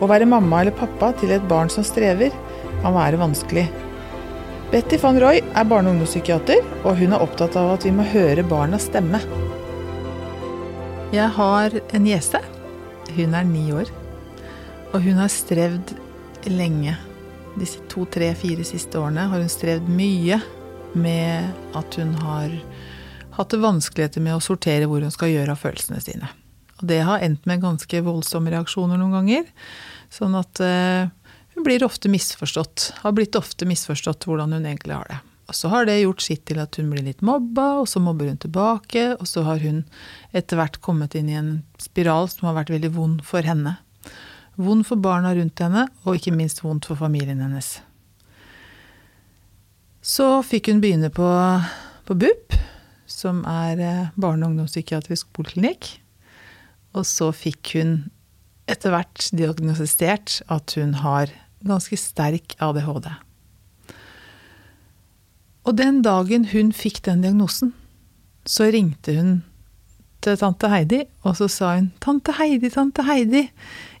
Å være mamma eller pappa til et barn som strever, kan være vanskelig. Betty van Roy er barne- og ungdomspsykiater, og hun er opptatt av at vi må høre barnas stemme. Jeg har en niese. Hun er ni år. Og hun har strevd lenge. Disse to, tre, fire siste årene har hun strevd mye med at hun har hatt vanskeligheter med å sortere hvor hun skal gjøre av følelsene sine. Og det har endt med ganske voldsomme reaksjoner noen ganger. Sånn at uh, hun blir ofte misforstått. Har blitt ofte misforstått hvordan hun egentlig har det. Og så har det gjort sitt til at hun blir litt mobba, og så mobber hun tilbake. Og så har hun etter hvert kommet inn i en spiral som har vært veldig vond for henne. Vond for barna rundt henne, og ikke minst vondt for familien hennes. Så fikk hun begynne på, på BUP, som er eh, barne- og ungdomspsykiatrisk poliklinikk. Og så fikk hun etter hvert diagnostisert at hun har ganske sterk ADHD. Og den dagen hun fikk den diagnosen, så ringte hun til tante Heidi, og så sa hun 'Tante Heidi, tante Heidi,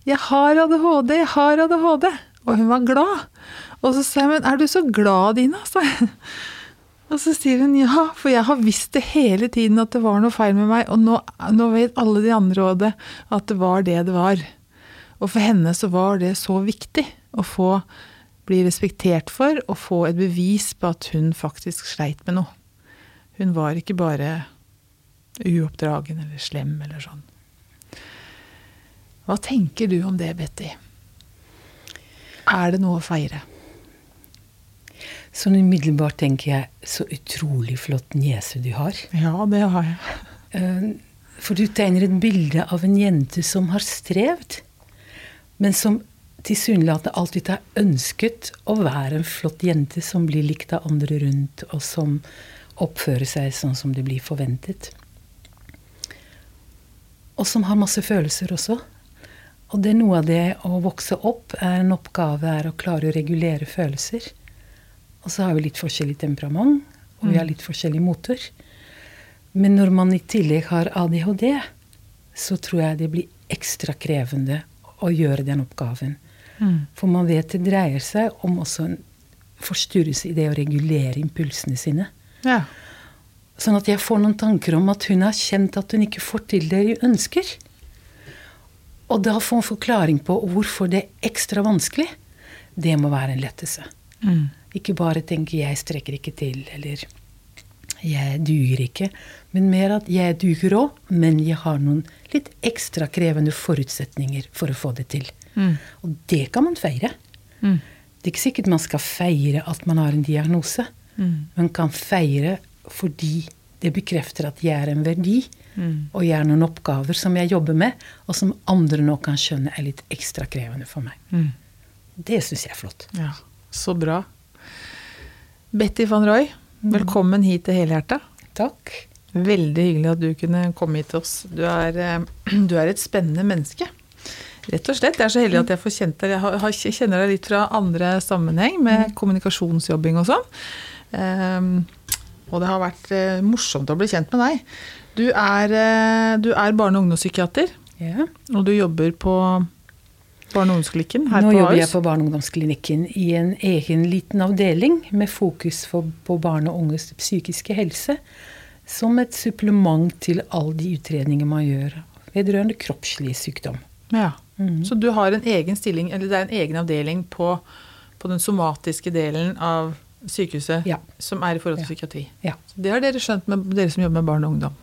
jeg har ADHD, jeg har ADHD'. Og hun var glad. Og så sa jeg 'Men er du så glad, Dina?' sa jeg. Og så sier hun ja, for jeg har visst det hele tiden at det var noe feil med meg, og nå, nå vet alle de andre òg det, at det var det det var. Og for henne så var det så viktig å få bli respektert for og få et bevis på at hun faktisk sleit med noe. Hun var ikke bare uoppdragen eller slem eller sånn. Hva tenker du om det, Betty? Er det noe å feire? Sånn umiddelbart tenker jeg så utrolig flott niese du har. Ja, det har jeg. Eh, for du tegner et bilde av en jente som har strevd, men som tilsynelatende alltid har ønsket å være en flott jente som blir likt av andre rundt, og som oppfører seg sånn som det blir forventet. Og som har masse følelser også. Og det er noe av det å vokse opp er en oppgave er å klare å regulere følelser. Og så har vi litt forskjellig temperament, og vi har litt forskjellig motor. Men når man i tillegg har ADHD, så tror jeg det blir ekstra krevende å gjøre den oppgaven. Mm. For man vet det dreier seg om også en forstyrrelse i det å regulere impulsene sine. Ja. Sånn at jeg får noen tanker om at hun har kjent at hun ikke får til det hun ønsker. Og da få en forklaring på hvorfor det er ekstra vanskelig. Det må være en lettelse. Mm. Ikke bare tenke 'jeg strekker ikke til', eller 'jeg duger ikke', men mer at 'jeg duger òg, men jeg har noen litt ekstra krevende forutsetninger for å få det til'. Mm. Og det kan man feire. Mm. Det er ikke sikkert man skal feire at man har en diagnose. Mm. Man kan feire fordi det bekrefter at jeg er en verdi, mm. og jeg har noen oppgaver som jeg jobber med, og som andre nå kan skjønne er litt ekstra krevende for meg. Mm. Det syns jeg er flott. Ja, Så bra. Betty van Roy, mm. velkommen hit til Helhjertet. Takk. Veldig hyggelig at du kunne komme hit til oss. Du er, eh, du er, et spennende menneske. Rett og slett. Jeg er så heldig at jeg får kjent deg. Jeg kjenner deg litt fra andre sammenheng, med mm. kommunikasjonsjobbing og sånn. Um, og det har vært uh, morsomt å bli kjent med deg. Du er, uh, du er barne- og ungdomspsykiater, yeah. og du jobber på barne- og ungdomsklinikken her Nå på jobber jeg på barne- og ungdomsklinikken i en egen liten avdeling med fokus på barn og unges psykiske helse. Som et supplement til alle de utredninger man gjør vedrørende kroppslig sykdom. Ja, mm. Så du har en egen stilling, eller det er en egen avdeling på, på den somatiske delen av sykehuset ja. som er i forhold til ja. psykiatri. Ja. Det har dere skjønt med dere som jobber med barn og ungdom?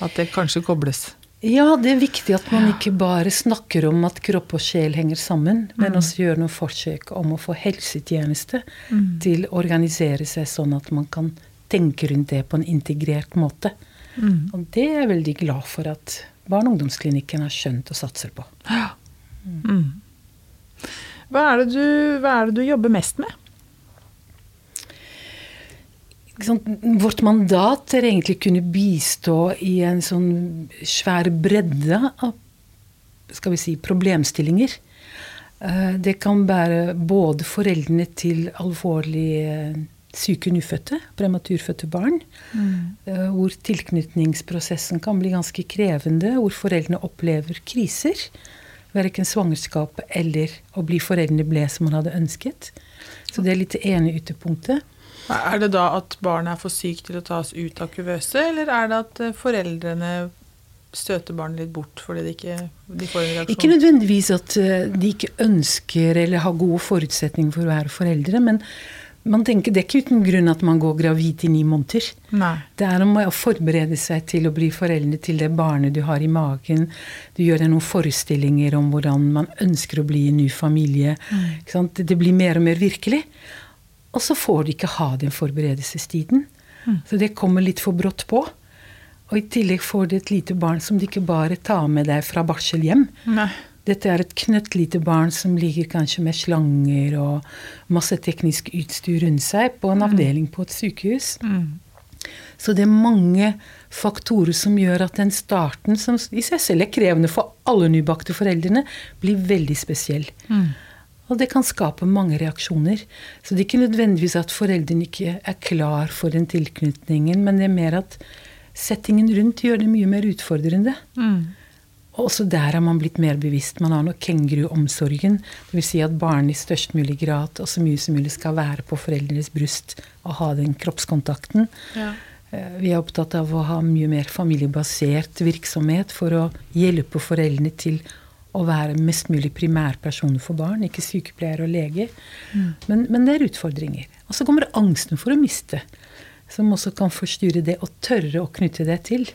At det kanskje kobles? Ja, det er viktig at man ikke bare snakker om at kropp og sjel henger sammen, men mm. også gjør noen forsøk om å få helsetjeneste mm. til å organisere seg sånn at man kan tenke rundt det på en integrert måte. Mm. Og det er jeg veldig glad for at barne- og ungdomsklinikken har skjønt og satser på. Mm. Hva er, det du, hva er det du jobber mest med? Ikke sant? Vårt mandat er egentlig å kunne bistå i en sånn svær bredde av skal vi si, problemstillinger. Eh, Det kan være både foreldrene til alvorlig eh, syke nyfødte, prematurfødte barn, mm. hvor tilknytningsprosessen kan bli ganske krevende, hvor foreldrene opplever kriser. Verken svangerskap eller å bli foreldrene ble som man hadde ønsket. Så det er litt det ene ytterpunktet. Er det da at barnet er for sykt til å tas ut av kuvøse, eller er det at eh, foreldrene støter barnet litt bort fordi de ikke de får en reaksjon? Ikke nødvendigvis at eh, de ikke ønsker eller har gode forutsetninger for å være foreldre, men man tenker det er ikke uten grunn at man går gravid i ni måneder. Nei. Det er om å forberede seg til å bli foreldre til det barnet du har i magen. Du gjør deg noen forestillinger om hvordan man ønsker å bli en ny familie. Sant? Det blir mer og mer virkelig. Og så får du ikke ha den forberedelsestiden. Så det kommer litt for brått på. Og i tillegg får du et lite barn som du ikke bare tar med deg fra barsel hjem. Nei. Dette er et knøttlite barn som ligger kanskje med slanger og masse teknisk utstyr rundt seg på en avdeling på et sykehus. Så det er mange faktorer som gjør at den starten, som i seg selv er krevende for alle nybakte foreldrene, blir veldig spesiell. Og det kan skape mange reaksjoner. Så det er ikke nødvendigvis at foreldrene ikke er klar for den tilknytningen, men det er mer at settingen rundt gjør det mye mer utfordrende. Og også der har man blitt mer bevisst. Man har nok kenguruomsorgen. Dvs. Si at barn i størst mulig grad og så mye som mulig skal være på foreldrenes bryst og ha den kroppskontakten. Ja. Eh, Vi er opptatt av å ha mye mer familiebasert virksomhet for å hjelpe foreldrene til å være mest mulig primærperson for barn, ikke sykepleier og lege. Men, men det er utfordringer. Og så kommer angsten for å miste, som også kan forstyrre det å tørre å knytte det til.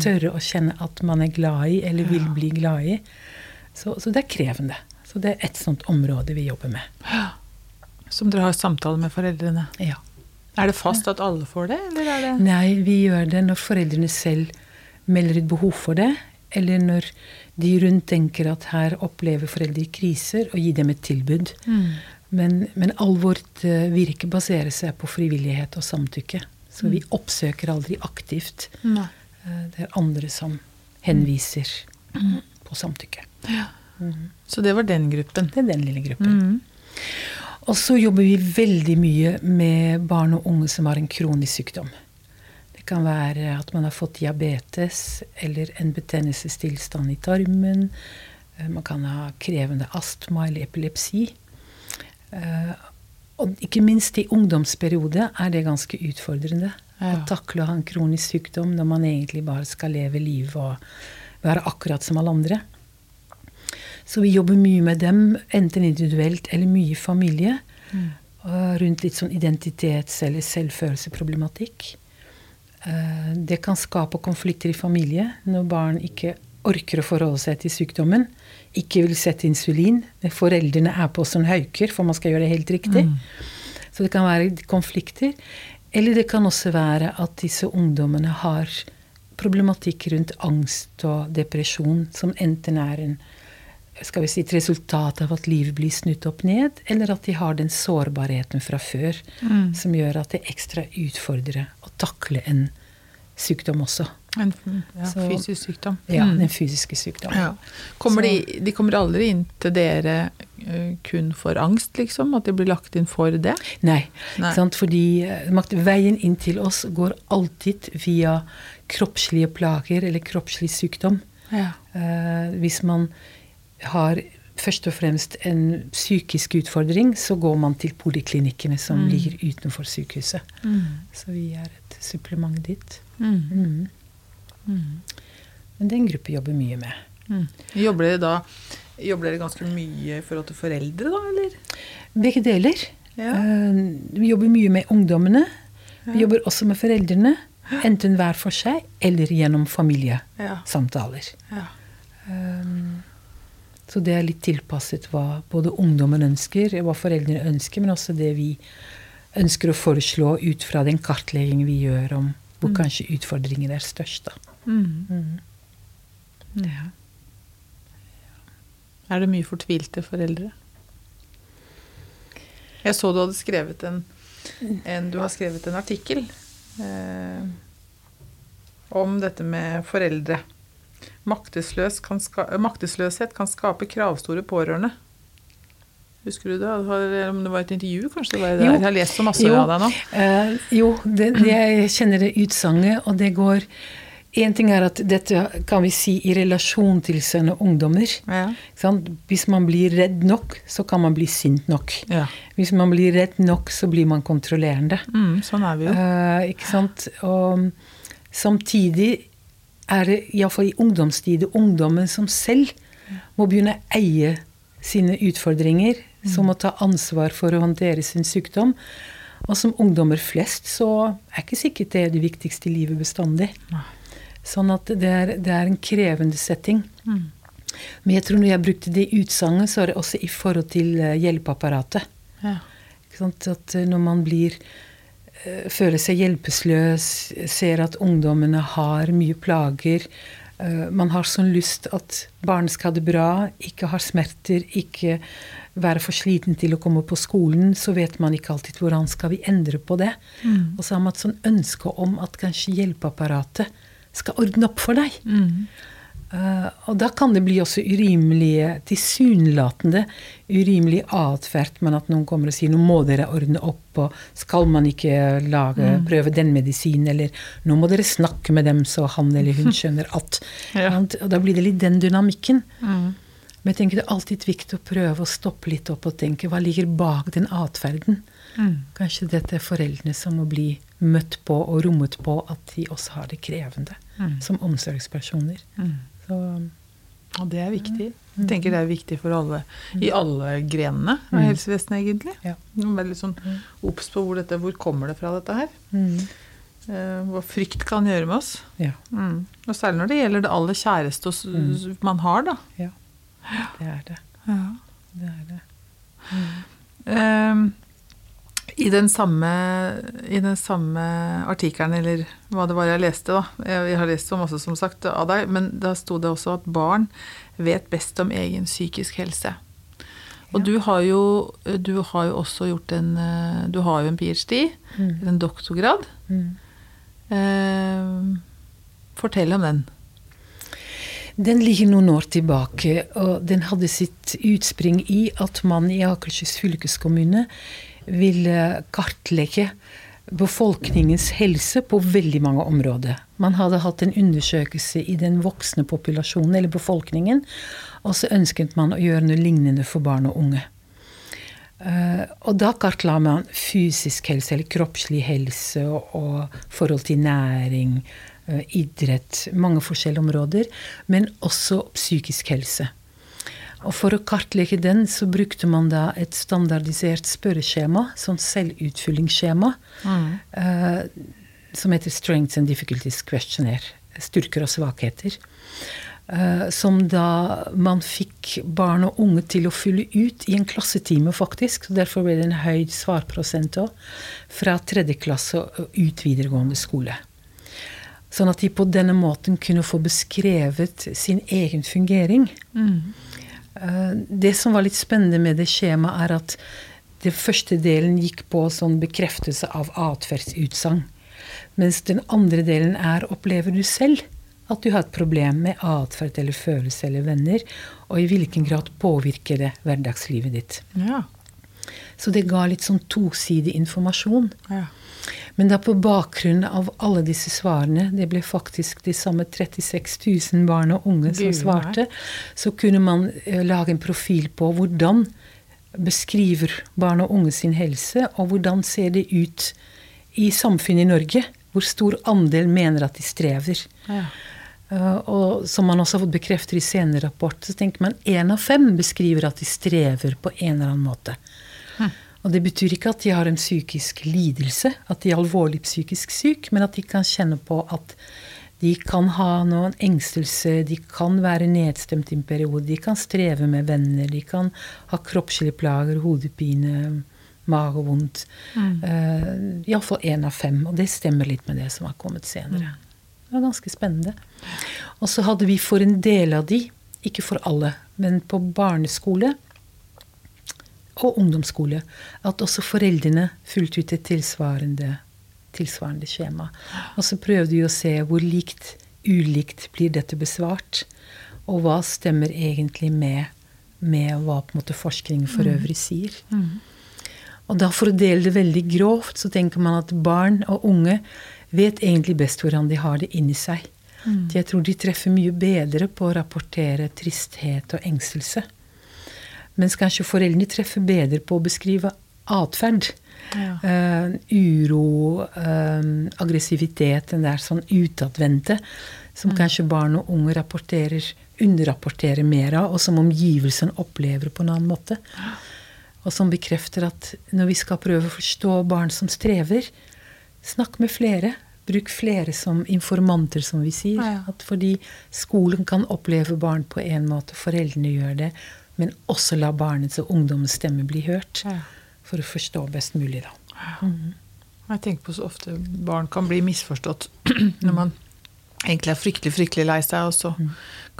Tørre å kjenne at man er glad i, eller vil bli glad i. Så, så det er krevende. Så det er et sånt område vi jobber med. Som dere har samtale med foreldrene. Ja. Er det fast at alle får det, eller er det Nei, vi gjør det når foreldrene selv melder et behov for det, eller når de rundt tenker at her opplever foreldre kriser, og gir dem et tilbud. Men, men all vårt eh, virke baserer seg på frivillighet og samtykke. Så vi oppsøker aldri aktivt. Nei. Eh, Det er andre som henviser på samtykke. Så det var den gruppen. Det er den lille gruppen. Og så jobber vi veldig mye med barn og unge som har en kronisk sykdom. Det kan være at man har fått diabetes eller en betennelsestilstand i tarmen. Eh, Man kan ha krevende astma eller epilepsi. Eh, Og ikke minst i ungdomsperiode er det ganske utfordrende. Ja. Å takle å ha en kronisk sykdom når man egentlig bare skal leve livet og være akkurat som alle andre. Så vi jobber mye med dem, enten individuelt eller mye i familie. Mm. Rundt litt sånn identitets- eller selvfølelseproblematikk. Eh, Det kan skape konflikter i familie når barn ikke orker å forholde seg til sykdommen. Ikke vil sette insulin. Foreldrene er på som hauker, for man skal gjøre det helt riktig. Så det kan være konflikter. Eller det kan også være at disse ungdommene har problematikk rundt angst og depresjon, som enten er en, skal vi si, et resultat av at livet blir snudd opp ned, eller at de har den sårbarheten fra før som gjør at det er ekstra utfordrende å takle en sykdom også. En ja, Så- fysisk sykdom. Ja, Mm. Den fysiske sykdommen. Ja. Kommer de, de kommer aldri inn til dere eh, kun for angst, liksom? At de blir lagt inn for det? Nei. Nei. Fordi eh, veien inn til oss går alltid via kroppslige plager eller kroppslig sykdom. Ja. Uh, hvis man har først og fremst en psykisk utfordring, så går man til poliklinikkene som ligger utenfor sykehuset. Så vi er et supplement dit. Mm. Mm. Men det er gruppe jobber mye med. Mm. Jobber dere da Jobber dere ganske mye i forhold til foreldre, da, eller? Begge deler. Ja. Eh, vi jobber mye med ungdommene. Vi jobber også med foreldrene. Enten hver for seg eller gjennom familiesamtaler. Ja. Um, så det er litt tilpasset hva både ungdommen ønsker, hva foreldrene ønsker, men også det vi ønsker å foreslå ut fra den kartleggingen vi gjør om hvor kanskje utfordringen er størst. Da. Mm. Ja. Er det mye fortvilte foreldre? Jeg så du hadde skrevet en, en Du har skrevet en artikkel eh, om dette med foreldre. Maktesløs kan ska, maktesløshet kan skape kravstore pårørende. Husker du det? Om det var et intervju, kanskje? det var det Jo. Jeg har lest så masse Jo. av deg nå. Uh, jo, det, jeg kjenner det utsagnet, og det går Én ting er at dette kan vi si i relasjon til sine ungdommer. Ja. Sant? Hvis man blir redd nok, så kan man bli sint nok. Ja. Hvis man blir redd nok, så blir man kontrollerende. Mm, sånn er vi jo. Uh, ikke sant? Og samtidig er det iallfall i ungdomstid ungdommen som selv må begynne å eie sine utfordringer, som må ta ansvar for å håndtere sin sykdom. Og som ungdommer flest så er ikke sikkert det er det viktigste i livet bestandig. Nei. Sånn at det er, det er en krevende setting. Mm. Men jeg tror når jeg brukte det utsagnet, så er det også i forhold til eh, hjelpeapparatet. Ja. At eh, når man blir føler seg hjelpeløs, ser at ungdommene har mye plager eh, Man har sånn lyst at barn skal ha det bra, ikke har smerter, ikke være for sliten til å komme på skolen, så vet man ikke alltid hvordan skal vi endre på det. Mm. Og så har man et sånn ønske om at kanskje hjelpeapparatet skal ordne opp for deg. Mm. Eh, og da kan det bli også urimelig, tilsynelatende urimelig atferd, men at noen kommer og sier nå må dere ordne opp, og skal man ikke lage, prøve den medisinen, eller nå må dere snakke med dem så han eller hun skjønner at. Ja. Og da blir det litt den dynamikken. Mm. Men jeg tenker det er alltid viktig å prøve å stoppe litt opp og tenke hva ligger bak den atferden. Mm. Kanskje dette er foreldrene som må bli møtt på og rommet på at de også har det krevende Mm. som omsorgspersoner. Mm. Så Og det er viktig. Jeg tenker det er viktig for alle, i alle grenene av Mm. helsevesenet, egentlig. Ja. Er litt sånn obs på hvor, dette, hvor kommer det fra, dette her. mm, Eh, hva frykt kan gjøre med oss. ja, Mm. Og særlig når det gjelder det aller kjæreste oss- Mm. man har, da. ja. Det er det. Ja. det, er det. Ehm, I den samme, i den samme artikkelen, eller hva det var jeg leste, da Jeg, jeg har lest så masse, som sagt, av deg, men da sto det også at barn vet best om egen psykisk helse. Og Ja. du har jo du har jo også gjort en eh, Du har jo en ph.d., Mm. en doktorgrad. Mm. Eh, fortell om den. Den ligger noen år tilbake, og den hadde sitt utspring i at man i Akershus fylkeskommune ville kartlegge befolkningens helse på veldig mange områder. Man hadde hatt en undersøkelse i den voksne populasjonen, eller befolkningen, og så ønsket man å gjøre noe lignende for barn og unge. Eh, og da kartla man fysisk helse, eller kroppslig helse, og, forhold til næring, eh, idrett, mange forskjellige områder, men også psykisk helse. Og for å kartlegge den, så brukte man da et standardisert spørreskjema, sånn selvutfyllingsskjema, eh, som heter Strengths and Difficulties Questionnaire. Styrker og svakheter. Uh, som da man fikk barn og unge til å fylle ut i en klassetime, faktisk. Så derfor ble det en høy svarprosent òg. Fra tredje klasse og ut videregående skole. Sånn at de på denne måten kunne få beskrevet sin egen fungering. Eh, Det som var litt spennende med det skjemaet, er at den første delen gikk på sånn bekreftelse av atferdsutsagn. Mens den andre delen er opplever du selv at du har et problem med atferd eller følelse eller venner, og i hvilken grad påvirker det hverdagslivet ditt. Ja. Så det ga litt sånn tosidig informasjon. ja. Men da på bakgrunn av alle disse svarene, det ble faktisk de samme 36 000 barn og unge som svarte, så kunne man eh, lage en profil på hvordan beskriver barn og unge sin helse, og hvordan ser det ut i samfunnet i Norge. Hvor stor andel mener at de strever. ja. Eh, og som man også har fått bekreftet i senere rapport, så tenker man én av fem beskriver at de strever på en eller annen måte. Og det betyr ikke at de har en psykisk lidelse, at de er alvorlig psykisk syk, men at de kan kjenne på at de kan ha noen engstelse, de kan være nedstemt i en periode, de kan streve med venner, de kan ha kroppslige plager, hodepine, magevondt. Mm. Uh, Iallfall én av fem, og det stemmer litt med det som har kommet senere. Det var ganske spennende. Og så hadde vi for en del av de, ikke for alle, men på barneskole og ungdomsskole, at også foreldrene fulgte ut et tilsvarende, tilsvarende skjema. Og så prøvde vi å se hvor likt, ulikt blir dette besvart, og hva stemmer egentlig med, med hva på en måte forskningen for øvrig sier. Og da for å dele det veldig grovt, så tenker man at barn og unge vet egentlig best hvordan de har det inni seg. Jeg tror de treffer mye bedre på å rapportere tristhet og engstelse. Mens kanskje foreldrene treffer bedre på å beskrive atferd. Ja. Uh, uro, uh, aggressivitet, den der sånn utadvendte, som kanskje barn og unge rapporterer, underrapporterer mer av, og som omgivelsen opplever på en annen måte. Og som bekrefter at når vi skal prøve å forstå barn som strever, snakk med flere. Bruk flere som informanter, som vi sier. Ja. At fordi skolen kan oppleve barn på en måte, foreldrene gjør det, men også la barnets og ungdommens stemme bli hørt. Ja. For å forstå best mulig, da. Jeg tenker på så ofte barn kan bli misforstått når man egentlig er fryktelig, fryktelig lei seg, og så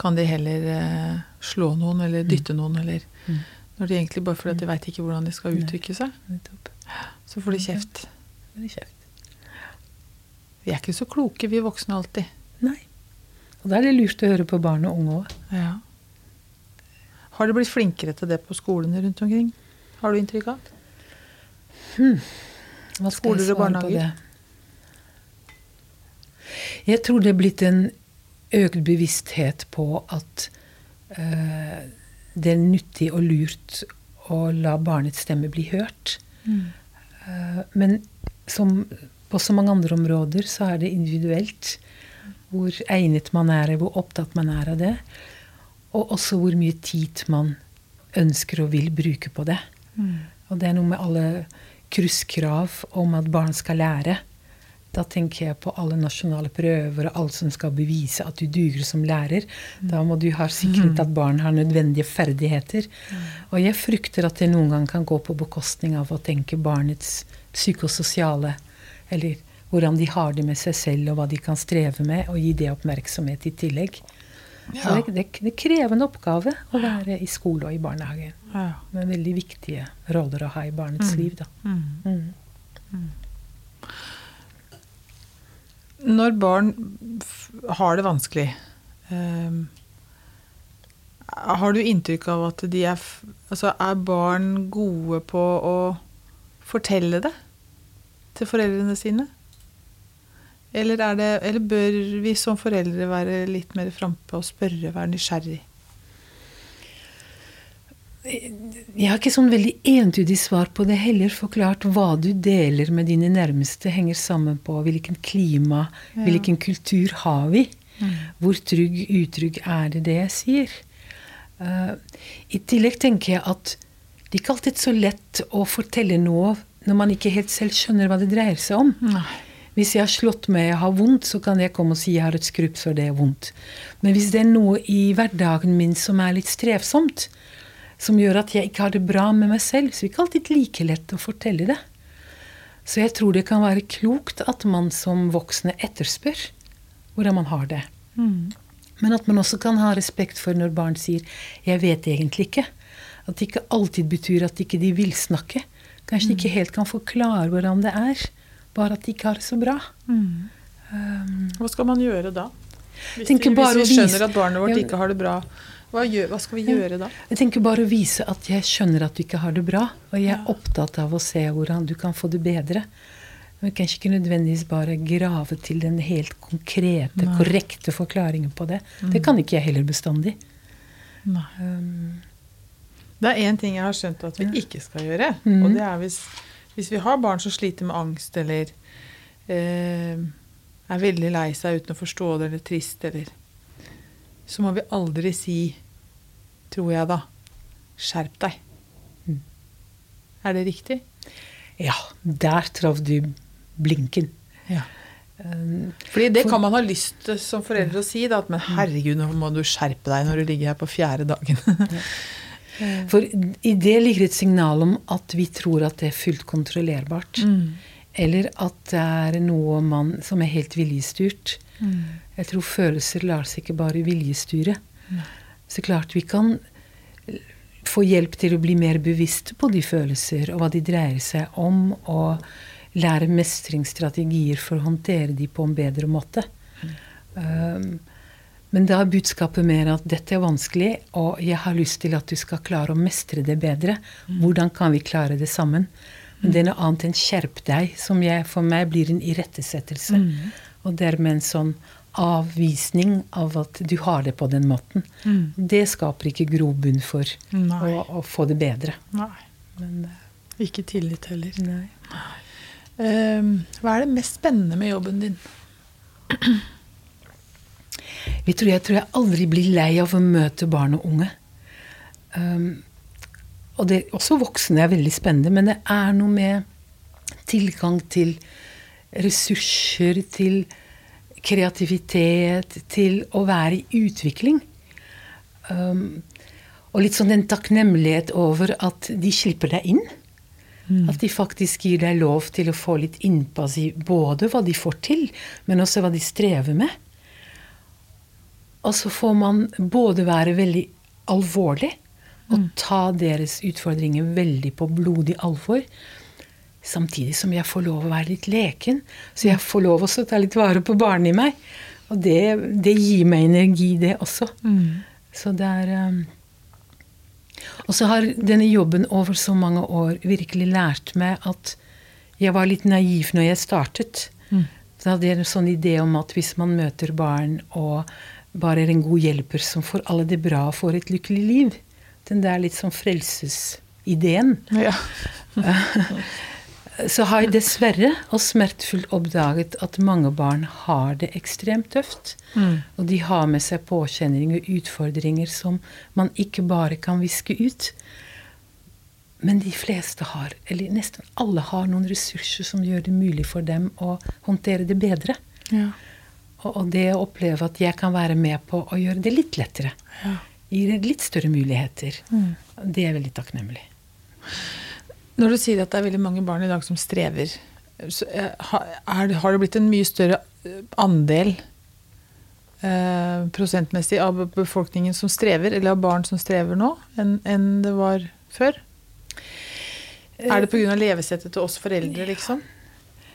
kan de heller eh, slå noen eller dytte noen, eller når de egentlig bare fordi at de veit ikke hvordan de skal uttrykke seg, så får de kjeft. Vi er ikke så kloke, vi voksne alltid. Nei. Og da er det lurt å høre på barn og unge òg. Ja. Har de blitt flinkere til det på skolene rundt omkring? Har du inntrykk av? Hva skal Skoler jeg og svare på det? Jeg tror det er blitt en økt bevissthet på at uh, det er nyttig og lurt å la barnets stemme bli hørt. Eh, men som på så mange andre områder så er det individuelt. Hvor egnet man er, hvor opptatt man er av det. Og også hvor mye tid man ønsker og vil bruke på det. Og det er noe med alle krysskrav om at barn skal lære. Da tenker jeg på alle nasjonale prøver og alt som skal bevise at du duger som lærer. Da må du ha sikret at barn har nødvendige ferdigheter. Og jeg frykter at det noen gang kan gå på bekostning av å tenke barnets psykososiale Eller hvordan de har det med seg selv, og hva de kan streve med, og gi det oppmerksomhet i tillegg. Så det, er er krevende oppgave å være i skole og i barnehage. Ja. Med veldig viktige roller å ha i barnets liv. Da. Mm. Når barn har det vanskelig, um, har du inntrykk av at de er Altså, er barn gode på å fortelle det til foreldrene sine? Eller, er det, eller bør vi som foreldre være litt mer frampå og spørre, være nysgjerrig? Jeg har ikke sånn veldig entydig svar på det heller. Forklart hva du deler med dine nærmeste, henger sammen på hvilken klima, Ja. hvilken kultur har vi. Hvor trygg, utrygg er det det jeg sier? Uh, I tillegg tenker jeg at det er ikke alltid så lett å fortelle noe når man ikke helt selv skjønner hva det dreier seg om. Nei. Hvis jeg har slått meg, og har vondt, så kan jeg komme og si jeg har et skrubbsår, det er vondt. Men hvis det er noe i hverdagen min som er litt strevsomt, som gjør at jeg ikke har det bra med meg selv, så er det ikke alltid like lett å fortelle det. Så jeg tror det kan være klokt at man som voksne etterspør hvordan man har det. Men at man også kan ha respekt for når barn sier 'jeg vet egentlig ikke'. At det ikke alltid betyr at ikke de vil snakke. Kanskje de ikke helt kan forklare hvordan det er. Bare at de ikke har det så bra. Hva skal man gjøre da? Hvis, vi, hvis vi skjønner at barnet vårt Ja. ikke har det bra, hva, gjør, hva skal vi gjøre da? Jeg tenker bare å vise at jeg skjønner at du ikke har det bra, og jeg er opptatt av å se hvordan du kan få det bedre. Men kanskje ikke nødvendigvis bare grave til den helt konkrete, korrekte forklaringen på det. Det kan ikke jeg heller bestandig. Um, Det er én ting jeg har skjønt at vi ikke skal gjøre. mm. Og det er hvis, hvis vi har barn som sliter med angst, eller eh, er veldig lei seg uten å forstå det, eller trist, eller Så må vi aldri si, tror jeg da, skjerp deg. Mm. Er det riktig? ja, der traff du blinken. Ja. Um, Fordi det kan man ha lyst til som foreldre å si, da, at men herregud, nå må du skjerpe deg når du ligger her på fjerde dagen. For i det ligger et signal om at vi tror at det er fullt kontrollerbart. Eller at det er noe man, som er helt viljestyrt. Jeg tror følelser lar seg ikke bare viljestyre. Så klart vi kan få hjelp til å bli mer bevisst på de følelser og hva de dreier seg om, og lære mestringsstrategier for å håndtere de på en bedre måte. Um, men da er budskapet mer at dette er vanskelig, og jeg har lyst til at du skal klare å mestre det bedre. Hvordan kan vi klare det sammen? Men det er noe annet enn 'skjerp deg', som jeg, for meg blir en irettesettelse. Mm. Og dermed en sånn avvisning av at du har det på den måten. Mm. Det skaper ikke grobunn for å, å, få det bedre. Nei. Men, ikke tillit heller. Nei. Uh, hva er det mest spennende med jobben din? Jeg tror, jeg tror jeg aldri blir lei av å møte barn og unge. Um, og det, også voksne er veldig spennende, men det er noe med tilgang til ressurser, til kreativitet, til å være i utvikling. Um, og litt sånn en takknemlighet over at de slipper deg inn. Mm. At de faktisk gir deg lov til å få litt innpass i både hva de får til, men også hva de strever med. Og så får man både være veldig alvorlig og mm. ta deres utfordringer veldig på blodig alvor. Samtidig som jeg får lov å være litt leken. Så jeg får lov også å ta litt vare på barnet i meg. Og det, det gir meg energi, det også. Mm. Så det er um... Og så har denne jobben over så mange år virkelig lært meg at jeg var litt naiv når jeg startet. Mm. Så hadde jeg en sånn idé om at hvis man møter barn og bare er en god hjelper som får alle det bra og får et lykkelig liv Den der litt sånn frelsesideen. Ja. så har jeg dessverre og smertefullt oppdaget at mange barn har det ekstremt tøft. Mm. Og de har med seg påkjenninger og utfordringer som man ikke bare kan viske ut. Men de fleste har, eller nesten alle har, noen ressurser som gjør det mulig for dem å håndtere det bedre. Ja. Og, og, det å oppleve at jeg kan være med på å gjøre det litt lettere, ja. gir litt større muligheter, mm. det er veldig takknemlig. Når du sier at det er veldig mange barn i dag som strever, er, har det blitt en mye større eh, andel eh, prosentmessig av befolkningen som strever, eller av barn som strever nå, enn, en det var før? Er det pga. levesettet til oss foreldre, liksom?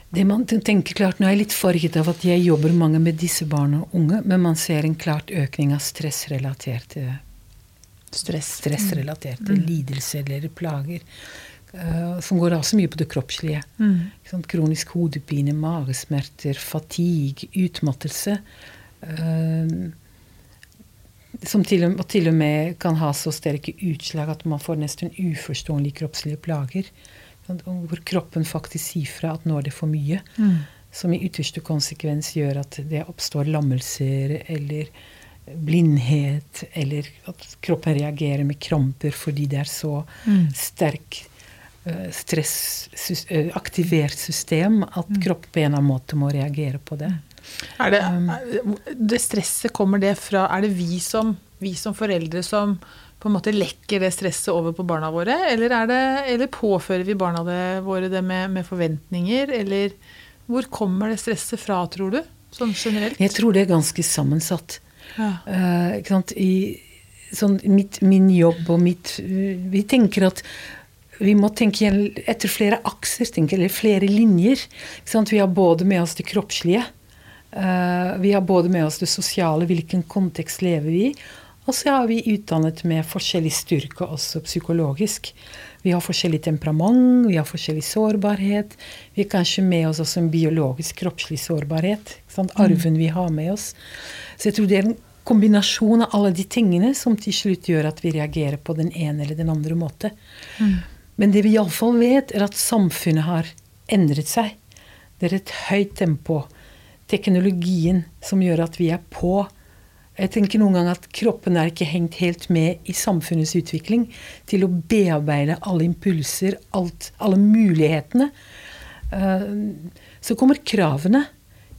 Det man tenker klart, Nå er jeg litt farget av at jeg jobber mange med disse barna og unge, men man ser en klart økning av stressrelaterte stress, stressrelaterte mm. lidelser eller plager. Uh, som går også mye på det kroppslige. Mm. Kronisk hodepine, magesmerter, fatigue, utmattelse. Uh, som til og, til og, med kan ha så sterke utslag at man får nesten uforståelige kroppslige plager. Hvor kroppen faktisk sier fra at nå er det for mye. Mm. Som i ytterste konsekvens gjør at det oppstår lammelser eller blindhet, eller at kroppen reagerer med kramper fordi det er så mm. sterk Eh, stressaktivert system at kroppen på en eller annen måte må reagere på det. Er det, er det stresset, kommer det fra Er det vi som, vi som, foreldre som på en måte lekker det stresset over på barna våre? Eller, det, eller påfører vi barna det, våre det med, med, forventninger? Eller hvor kommer det stresset fra, tror du? Sånn generelt? Jeg tror det er ganske sammensatt. Ja. Uh, I sånn, mitt, min jobb og mitt Vi tenker at vi må tenke etter flere akser, tenke, eller flere linjer. Vi har både med oss det kroppslige, uh, vi har både med oss det sosiale, hvilken kontekst lever vi i. Og så har vi utdannet med forskjellig styrke også psykologisk. Vi har forskjellig temperament, vi har forskjellig sårbarhet. Vi har kanskje med oss også en biologisk kroppslig sårbarhet. Arven vi har med oss. Så jeg tror det er en kombinasjon av alle de tingene som til slutt gjør at vi reagerer på den ene eller den andre måte. Mm. Men det vi iallfall vet, er at samfunnet har endret seg. Det er et høyt tempo. Teknologien som gjør at vi er på. Jeg tenker noen ganger at kroppen er ikke hengt helt med i samfunnets utvikling til å bearbeide alle impulser, alt, alle mulighetene. Eh, så kommer kravene.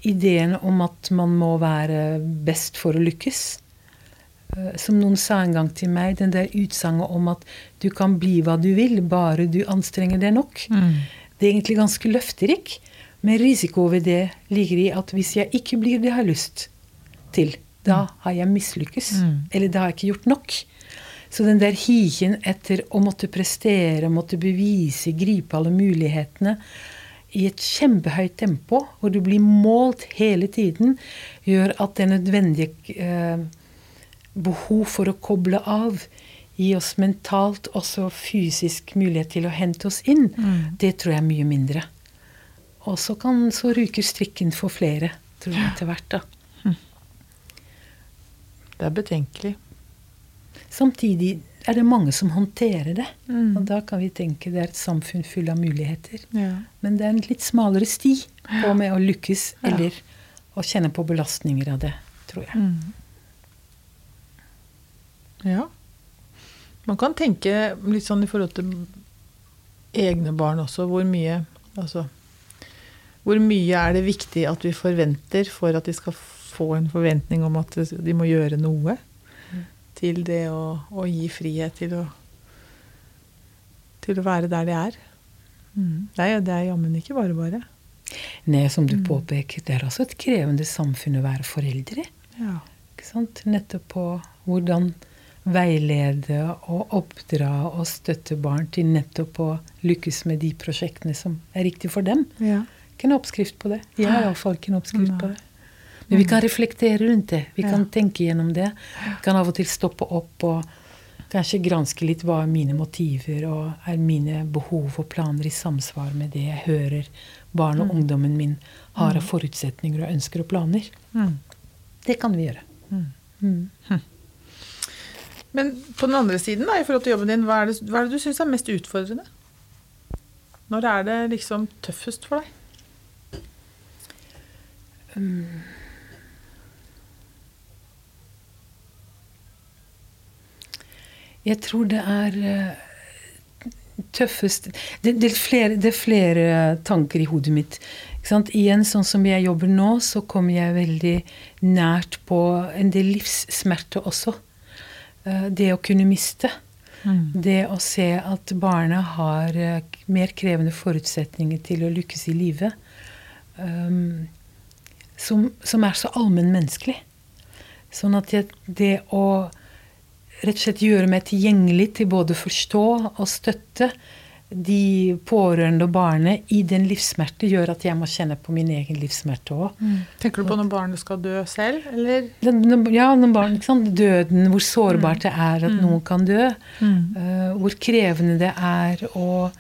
Ideen om at man må være best for å lykkes. Eh, som noen sa en gang til meg, den der utsagnet om at du kan bli hva du vil, bare du anstrenger deg nok. Mm. Det er egentlig ganske løfterik, men risiko ved det ligger i at hvis jeg ikke blir det jeg har lyst til, da mm. har jeg mislykkes. Mm. Eller da har jeg ikke gjort nok. Så den der higen etter å måtte prestere, måtte bevise, gripe alle mulighetene i et kjempehøyt tempo, hvor du blir målt hele tiden, gjør at det nødvendige eh, behov for å koble av gi oss mentalt, også fysisk mulighet til å hente oss inn, Mm. det tror jeg er mye mindre. Og så, kan, så ryker strikken for flere, tror jeg, etter hvert. da. Det er betenkelig. Samtidig er det mange som håndterer det. Mm. Og da kan vi tenke det er et samfunn full av muligheter. Ja. Men det er en litt smalere sti på med å lykkes Ja. eller å kjenne på belastninger av det, tror jeg. Mm. Ja. Man kan tenke litt sånn i forhold til egne barn også, hvor mye Altså Hvor mye er det viktig at vi forventer for at de skal få en forventning om at de må gjøre noe? Til det å, å gi frihet til å Til å være der de er. Mm. Det er, det er jammen ikke bare bare. Nei, som du Mm. påpeker, det er altså et krevende samfunn å være foreldre i. Ja. Ikke sant? Nettopp på hvordan veilede og oppdra og støtte barn til nettopp å lykkes med de prosjektene som er riktig for dem. ja. Ikke en oppskrift på det. Jeg har iallfall ikke en oppskrift på det. Men vi kan reflektere rundt det. Vi kan tenke gjennom det. Vi kan av og til stoppe opp og kanskje granske litt hva er mine motiver, og er mine behov og planer i samsvar med det jeg hører barn og ungdommen min har av forutsetninger og ønsker og planer. Mm. Det kan vi gjøre. Mm. Mm. Men på den andre siden, da, i forhold til jobben din, hva er det, hva er det du syns er mest utfordrende? Når er det liksom tøffest for deg? Jeg tror det er eh, tøffest det, det, er flere, det er flere tanker i hodet mitt. Igjen, sånn som jeg jobber nå, så kommer jeg veldig nært på en del livssmerte også. Eh, Det å kunne miste. Det å se at barna har eh, mer krevende forutsetninger til å lykkes i livet. um, som, som er så allmennmenneskelig. Sånn at jeg, det å rett og slett gjøre meg tilgjengelig til både forstå og støtte de pårørende og barnet i den livssmerte, gjør at jeg må kjenne på min egen livssmerte òg. Tenker du på når barnet skal dø selv, eller? Ja, når barn, ikke sant? Døden, hvor sårbart det er at noen kan dø. Uh, hvor krevende det er å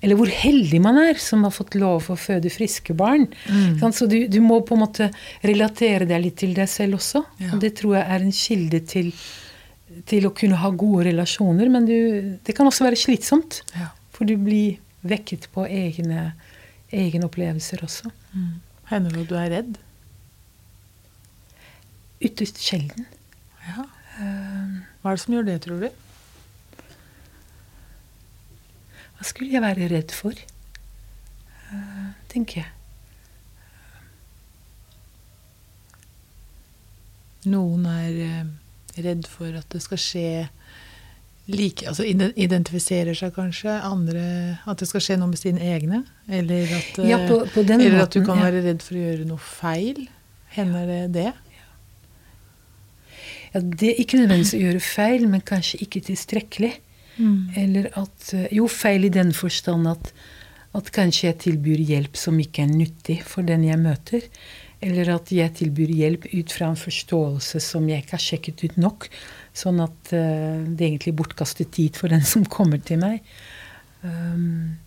Eller hvor heldig man er som har fått lov å føde friske barn. Ikke? Så du, du må på en måte relatere deg litt til deg selv også. Ja. Og det tror jeg er en kilde til, til å kunne ha gode relasjoner. Men du, det kan også være slitsomt. Ja. For du blir vekket på egne, egne opplevelser også. Hender det at du er redd? Ytterst sjelden. Ja. Hva er det som gjør det, tror du? Hva skulle jeg være redd for? Eh, tenker jeg. Noen er eh, redd for at det skal skje like, altså Identifiserer seg kanskje. Andre At det skal skje noe med sine egne. Eller at, eh, Ja, på, på den eller at du kan ja. være redd for å gjøre noe feil. Hender det det? Ja, det er ikke nødvendigvis å gjøre feil, men kanskje ikke tilstrekkelig. Eller at eh, Jo, feil i den forstand at, at kanskje jeg tilbyr hjelp som ikke er nyttig for den jeg møter. Eller at jeg tilbyr hjelp ut fra en forståelse som jeg ikke har sjekket ut nok. Sånn at uh, det egentlig bortkastet tid for den som kommer til meg. Um,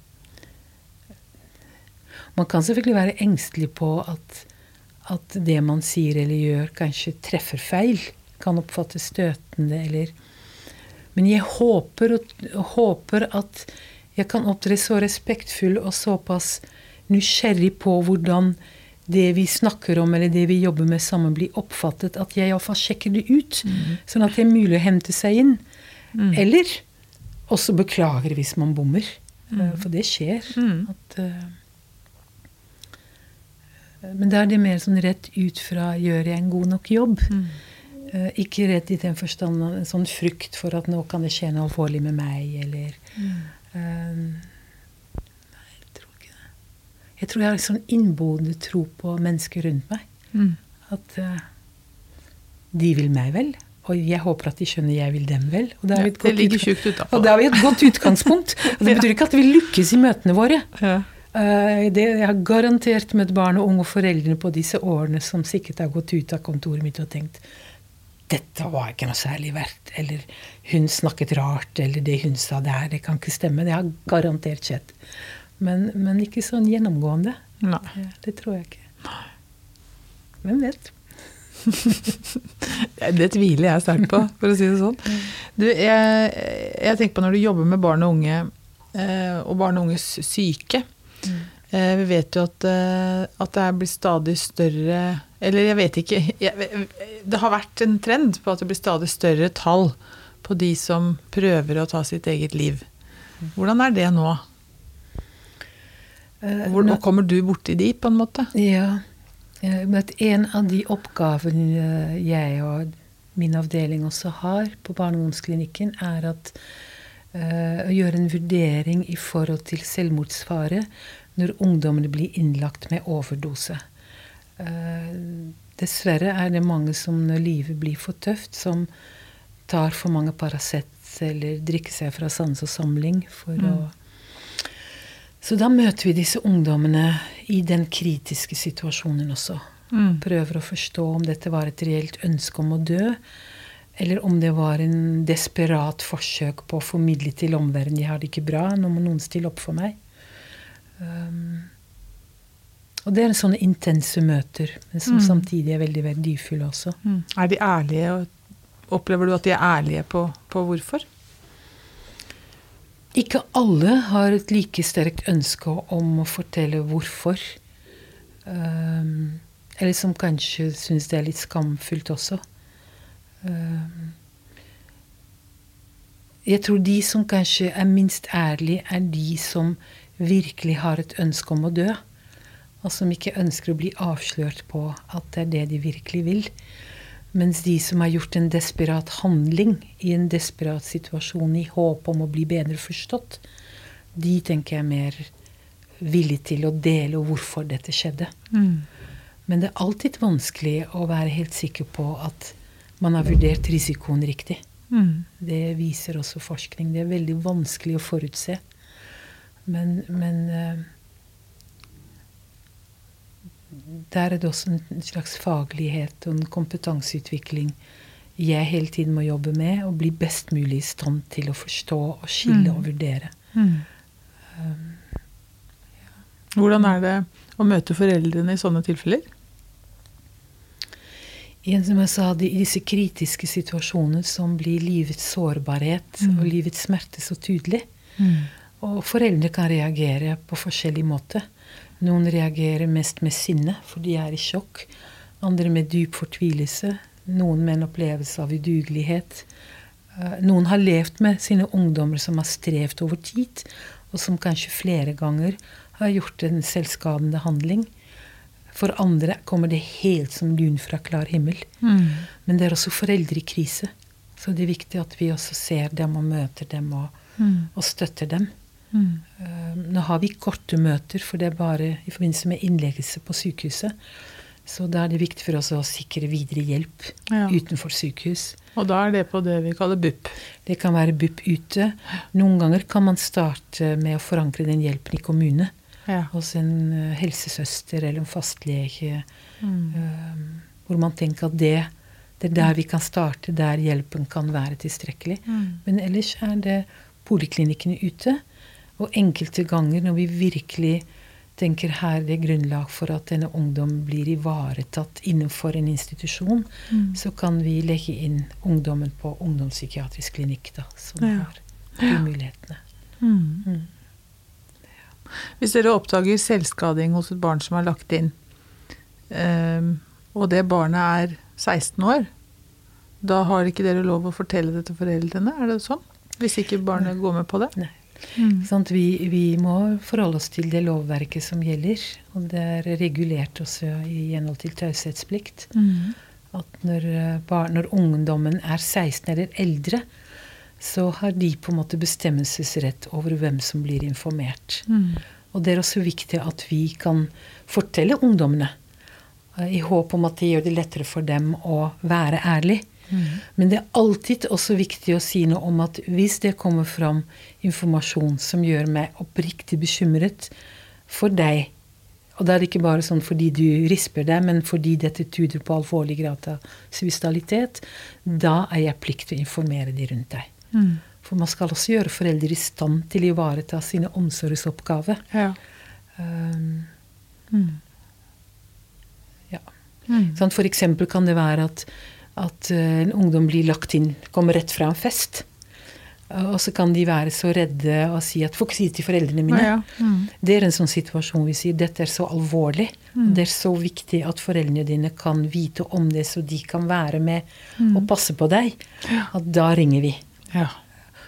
man kan selvfølgelig være engstelig på at, at det man sier eller gjør, kanskje treffer feil. Kan oppfattes støtende eller Men jeg håper, og, håper at jeg kan opptre så respektfull og såpass nysgjerrig på hvordan det vi snakker om eller det vi jobber med sammen, blir oppfattet. At jeg iallfall sjekker det ut, sånn at det er mulig å hente seg inn. Eller også beklager hvis man bommer. Mm. For det skjer. Mm. At, uh, men da er det mer sånn rett ut fra gjør jeg en god nok jobb? Uh, ikke rett i den forstand en sånn frykt for at nå kan det skje noe alvorlig med meg, eller eh, Nei, jeg tror ikke det. Jeg tror jeg har en sånn innboende tro på mennesker rundt meg. Mm. At uh, de vil meg vel. Og jeg håper at de skjønner jeg vil dem vel. Og Ja, det har vi et godt utgangspunkt. Og det betyr ikke at vi lykkes i møtene våre. Ja. Uh, det, jeg har garantert møtt barn og unge foreldrene på disse årene som sikkert har gått ut av kontoret mitt og tenkt dette var ikke noe særlig verdt. Eller hun snakket rart, eller det hun sa der, det kan ikke stemme. Det har garantert skjedd. Men, men ikke sånn gjennomgående. Nei. Det tror jeg ikke. Hvem vet? Det tviler jeg sterkt på, for å si det sånn. Du, jeg, jeg tenker på når du jobber med barn og unge, eh, og barn og unges syke. Mm. vi vet jo at, eh, at det blir stadig større Eller jeg vet ikke jeg, Det har vært en trend på at det blir stadig større tall på de som prøver å ta sitt eget liv. Hvordan er det nå? Eh, Hvor, nå- kommer du borti de, på en måte? Ja. eh, Men en av de oppgavene eh, jeg og min avdeling også har på barne- og ungdomsklinikken, er at å gjøre en vurdering i forhold til selvmordsfare når ungdommene blir innlagt med overdose. Dessverre er det mange som når livet blir for tøft, som tar for mange Paracet eller drikker seg fra sans og samling for å så da møter vi disse ungdommene i den kritiske situasjonen også. Mm. Prøver å forstå om dette var et reelt ønske om å dø, eller om det var en desperat forsøk på å formidle til omverdenen 'jeg har det ikke bra, nå må noen stille opp for meg'. Um, og det er sånne intense møter, men som Mm. samtidig er veldig verdifulle også. Mm. Er de ærlige, opplever du at de er ærlige på, på hvorfor? Ikke alle har et like sterkt ønske om å fortelle hvorfor. Um, eller som kanskje syns det er litt skamfullt også. Um, jeg tror de som kanskje er minst ærlige, er de som virkelig har et ønske om å dø. Og som ikke ønsker å bli avslørt på at det er det de virkelig vil. Mens de som har gjort en desperat handling i en desperat situasjon i håp om å bli bedre forstått, de tenker jeg er mer villig til å dele hvorfor dette skjedde. Men det er alltid vanskelig å være helt sikker på at man har vurdert risikoen riktig. Mm. Det viser også forskning. Det er veldig vanskelig å forutse. Men, men eh, der er det også en slags faglighet og en kompetanseutvikling jeg hele tiden må jobbe med, og bli best mulig i stand til å forstå og skille Mm. og vurdere. Hvordan er det å møte foreldrene i sånne tilfeller? Igjen som jeg sa, de, i disse kritiske situasjonene som blir livets sårbarhet Mm. og livets smerte så tydelig. Og foreldre kan reagere på forskjellig måte. Noen reagerer mest med sinne, for de er i sjokk. Andre med dyp fortvilelse. Noen med en opplevelse av udugelighet. Eh, Noen har levd med sine ungdommer som har strevd over tid, og som kanskje flere ganger har gjort en selvskadende handling. For andre kommer det helt som lyn fra klar himmel. Men det er også foreldre i krise. Så det er viktig at vi også ser dem og møter dem og, og støtter dem. Eh, Nå har vi korte møter, for det er bare i forbindelse med innleggelse på sykehuset. Så da er det viktig for oss å sikre videre hjelp Ja. utenfor sykehus. Og da er det på det vi kaller BUP. Det kan være BUP ute. Noen ganger kan man starte med å forankre den hjelpen i kommune. Ja. Hos en eh, helsesøster eller en fastlege. Mm. eh, hvor man tenker at det, det er der vi kan starte, der hjelpen kan være tilstrekkelig. Men ellers er det poliklinikkene ute. Og enkelte ganger når vi virkelig tenker her det er grunnlag for at denne ungdommen blir ivaretatt innenfor en institusjon, så kan vi legge inn ungdommen på ungdomspsykiatrisk klinikk, da, som Ja. har de mulighetene. Mm. Hvis dere oppdager selvskading hos et barn som er lagt inn, um, og det barnet er 16 år, da har ikke dere lov å fortelle det til foreldrene, er det sånn? Hvis ikke barnet går med på det? Nei. Sant? Vi, vi må forholde oss til det lovverket som gjelder, og det er regulert også i henhold til taushetsplikt. At når, eh, når ungdommen er 16 eller eldre, så har de på en måte bestemmelsesrett over hvem som blir informert. Og det er også viktig at vi kan fortelle ungdommene, eh, i håp om at det gjør det lettere for dem å være ærlig. Men det er alltid også viktig å si noe om at hvis det kommer fram informasjon som gjør meg oppriktig bekymret for deg, og da er det ikke bare sånn fordi du risper deg, men fordi dette tuder på alvorlig grad av suicidalitet, da er jeg plikt til å informere de rundt deg. For man skal også gjøre foreldre i stand til å ivareta sine omsorgsoppgaver. Ja. Um, Mm. ja. Mm. Sånn, for eksempel kan det være at, at eh, en ungdom blir lagt inn, kommer rett fra en fest. Og så kan de være så redde og si at 'får ikke si det til foreldrene mine'. Ja, ja. Mm. Det er en sånn situasjon vi sier dette er så alvorlig. Mm. Det er så viktig at foreldrene dine kan vite om det, så de kan være med og passe på deg. At da ringer vi. Ja.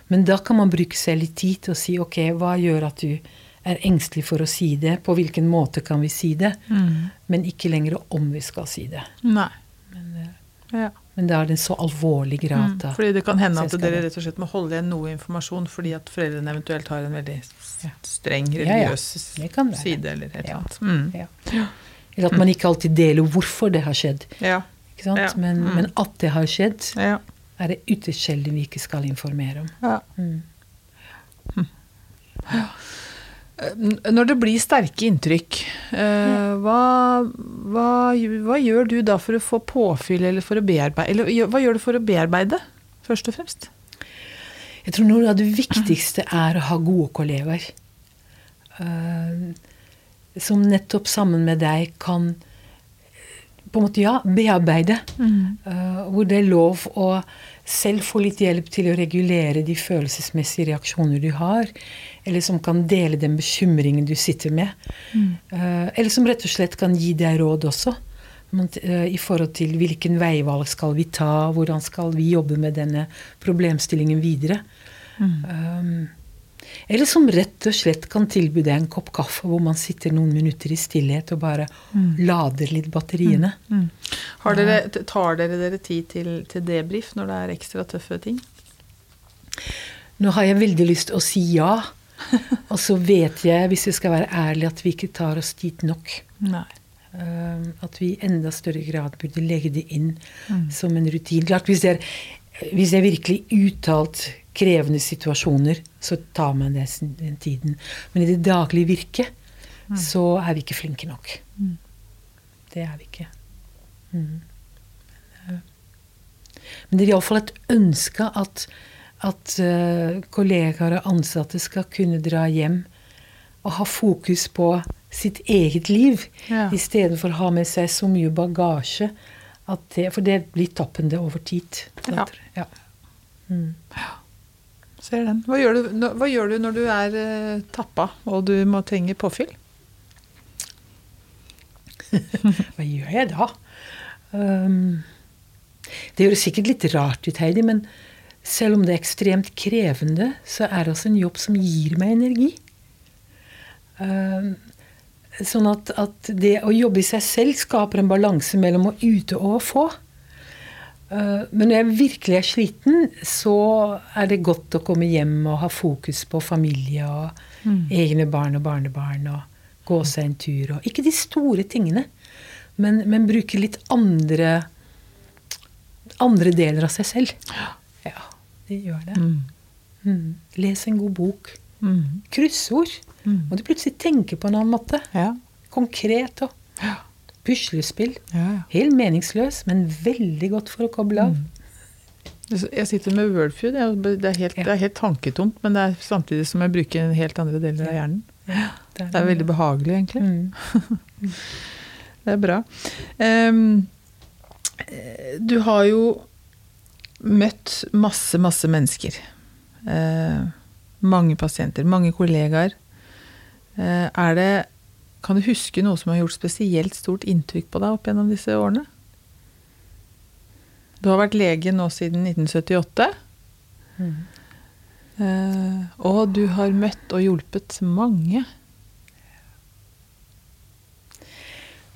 Men da kan man bruke seg litt tid til å si ok, hva gjør at du er engstelig for å si det? På hvilken måte kan vi si det? Mm. Men ikke lenger om vi skal si det. Nei. Ja. men da er det en så alvorlig Mm. grad Mm, Fordi det kan hende at dere rett og slett må holde igjen noe informasjon fordi at foreldrene eventuelt har en veldig streng religiøs Ja, ja. Det side eller et eller Ja. annet. Mm. Ja. Eller at man ikke alltid deler hvorfor det har skjedd. Ja. Ikke sant? Ja. Men, Mm. men at det har skjedd, Ja. er det ytterst sjelden vi ikke skal informere om. ja. Mm. N- Når det blir sterke inntrykk, eh, hva, hva, hva gjør du da for å få påfyll, eller for å bearbeide Eller hva gjør du for å bearbeide, først og fremst? Jeg tror noe av det viktigste er å ha gode kollegaer. eh, som nettopp sammen med deg kan eh, på en måte, ja, bearbeide. Eh, hvor det er lov å selv få litt hjelp til å regulere de følelsesmessige reaksjoner du har. Eller som kan dele den bekymringen du sitter med. Eh, eller som rett og slett kan gi deg råd også. Men, eh, I forhold til hvilken veivalg skal vi ta, hvordan skal vi jobbe med denne problemstillingen videre. Um, eller som rett og slett kan tilby deg en kopp kaffe hvor man sitter noen minutter i stillhet og bare lader litt batteriene. Mm. Har dere, tar dere dere tid til, til debrief når det er ekstra tøffe ting? Nå har jeg veldig lyst til å si ja, og så vet jeg, hvis jeg skal være ærlig, at vi ikke tar oss dit nok. Nei. Um, at vi i enda større grad burde legge det inn som en rutine. Klart, hvis det er, hvis det er virkelig uttalt krevende situasjoner, så tar man det, den tiden. Men i det daglige virket så er vi ikke flinke nok. Det er vi ikke. Mm. Men, eh, Men det er iallfall et ønske at, at eh, kollegaer og ansatte skal kunne dra hjem og ha fokus på sitt eget liv, Ja. istedenfor å ha med seg så mye bagasje. At det, for det blir tappende over tid. Ja. ja. Mm. Ser den. Hva gjør du, hva gjør du når du er eh, tappa og du må trenge påfyll? Hva gjør jeg da? Um, det høres sikkert litt rart ut, Heidi, men selv om det er ekstremt krevende, så er det også en jobb som gir meg energi. Um, sånn at, at det å jobbe i seg selv skaper en balanse mellom å yte og å få. Uh, men når jeg virkelig er sliten, så er det godt å komme hjem og ha fokus på familie og egne barn og barnebarn og gå seg en tur. Og, ikke de store tingene, men, men bruke litt andre andre deler av seg selv. Ja, det gjør det. Mm. Les en god bok. Mm. Kryssord. Må du plutselig tenke på en annen måte. Ja. Konkret og puslespill. Ja, ja. Helt meningsløs, men veldig godt for å koble av. Jeg sitter med Wordfeud. Det er, helt, Ja. det er helt tanketomt, men det er samtidig som jeg bruker helt andre deler av hjernen. Det Det er veldig behagelig, egentlig. Mm. Det er bra. Eh, du har jo møtt masse, masse mennesker. Eh, mange pasienter, mange kollegaer. Eh, er det Kan du huske noe som har gjort spesielt stort inntrykk på deg opp gjennom disse årene? Du har vært lege nå siden 1978. Mm. Eh, og du har møtt og hjulpet mange.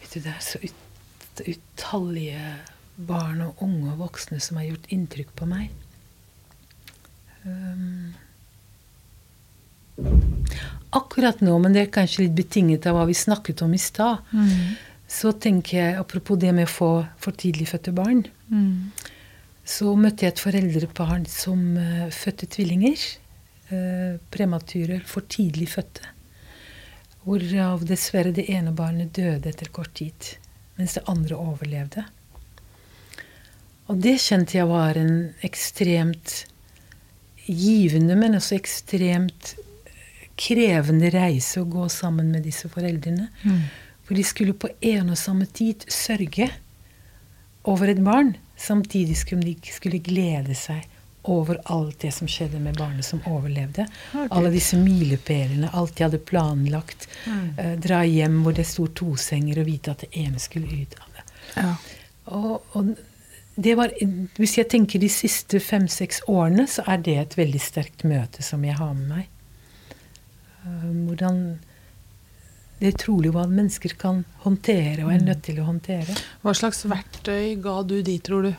Vet du, det er så ut, utallige barn og unge og voksne som har gjort inntrykk på meg. Um, akkurat nå, men det er kanskje litt betinget av hva vi snakket om i stad, så tenker jeg, apropos det med å få for tidlig fødte barn, Mm. så møtte jeg et foreldrepar som uh, fødte tvillinger. Uh, premature, for tidlig fødte. Hvorav dessverre det ene barnet døde etter kort tid, mens det andre overlevde. Og det kjente jeg var en ekstremt givende, men også ekstremt krevende reise å gå sammen med disse foreldrene. Mm. For de skulle på en og samme tid sørge over et barn, samtidig som de skulle glede seg over alt det som skjedde med barnet som overlevde. Alle disse milepælene, alt de hadde planlagt. Mm. Eh, dra hjem hvor det sto to senger, og vite at det ene skulle ut av det. Ja. Og, og var, hvis jeg tenker de siste fem-seks årene, så er det et veldig sterkt møte som jeg har med meg. Uh, hvordan det er trolig hva mennesker kan håndtere og er mm. nødt til å håndtere. Hva slags verktøy ga du de, tror du?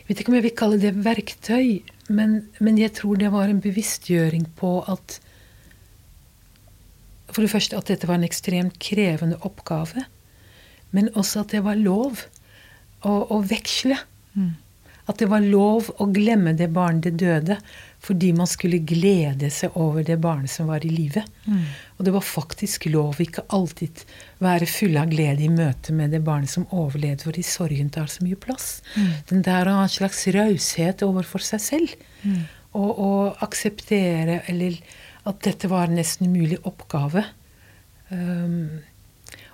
Jeg vet ikke om jeg vil kalle det verktøy, men, men jeg tror det var en bevisstgjøring på at For det første at dette var en ekstremt krevende oppgave, men også at det var lov å, å veksle. Mm. At det var lov å glemme det barnet det døde, fordi man skulle glede seg over det barnet som var i live. Mm. Og det var faktisk lov ikke alltid være full av glede i møte med det barnet som overlevde, fordi sorgen tar så mye plass. Mm. Den der å ha en slags raushet overfor seg selv. Mm. Og, og akseptere eller at dette var en nesten umulig oppgave. Um,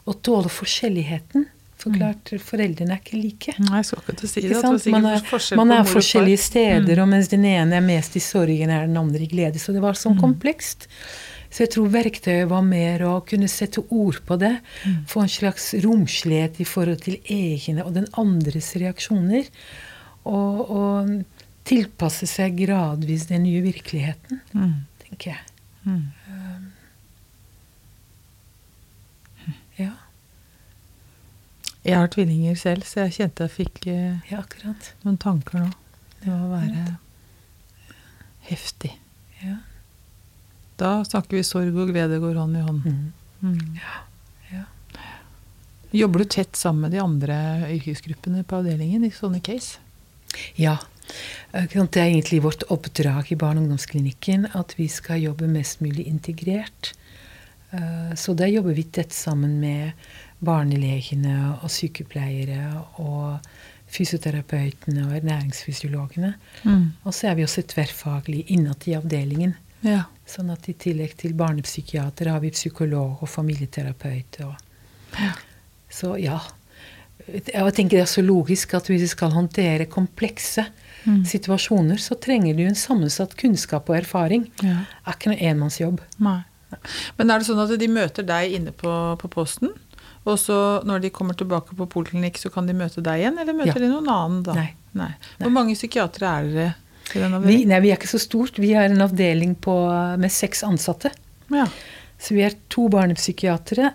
å tåle forskjelligheten. For klart, mm. foreldrene er ikke like. Nei, jeg skal ikke til å si det. det man er, man er forskjellige steder, mm. og mens den ene er mest i sorgen, er den andre i glede. Så det var sånn mm. komplekst. Så jeg tror verktøyet var mer å kunne sette ord på det. Mm. Få en slags romslighet i forhold til egne og den andres reaksjoner. Og, og tilpasse seg gradvis den nye virkeligheten, mm. tenker jeg. Mm. Um, ja. Jeg har tvillinger selv, så jeg kjente jeg fikk eh, ja, noen tanker nå. Det må være heftig. Ja. Da snakker vi sorg og glede går hånd i hånd. Mm. Mm. Ja. ja. Jobber du tett sammen med de andre yrkesgruppene på avdelingen i sånne case? Ja. Det er egentlig vårt oppdrag i barne- og ungdomsklinikken at vi skal jobbe mest mulig integrert. Eh, så der jobber vi tett sammen med barnelegene og sykepleiere og fysioterapeutene og ernæringsfysiologene. Mm. Og så er vi også tverrfaglig innad i avdelingen. Ja. Sånn at i tillegg til barnepsykiater har vi psykolog og familieterapeut. Og. Ja. Så ja. Jeg tenker det er så logisk at hvis vi skal håndtere komplekse mm. situasjoner, så trenger du en sammensatt kunnskap og erfaring. Ja. Det er ikke noe enmannsjobb. Nei. Men er det sånn at de møter deg inne på, på posten? Og så når de kommer tilbake på poliklinikk, så kan de møte deg igjen, eller møter ja. de noen annen da? Nei. nei. Hvor mange psykiatere er dere i den avdelingen? Vi, nei, vi er ikke så stort. Vi er en avdeling på, med seks ansatte. Ja. Så vi er to barnepsykiatere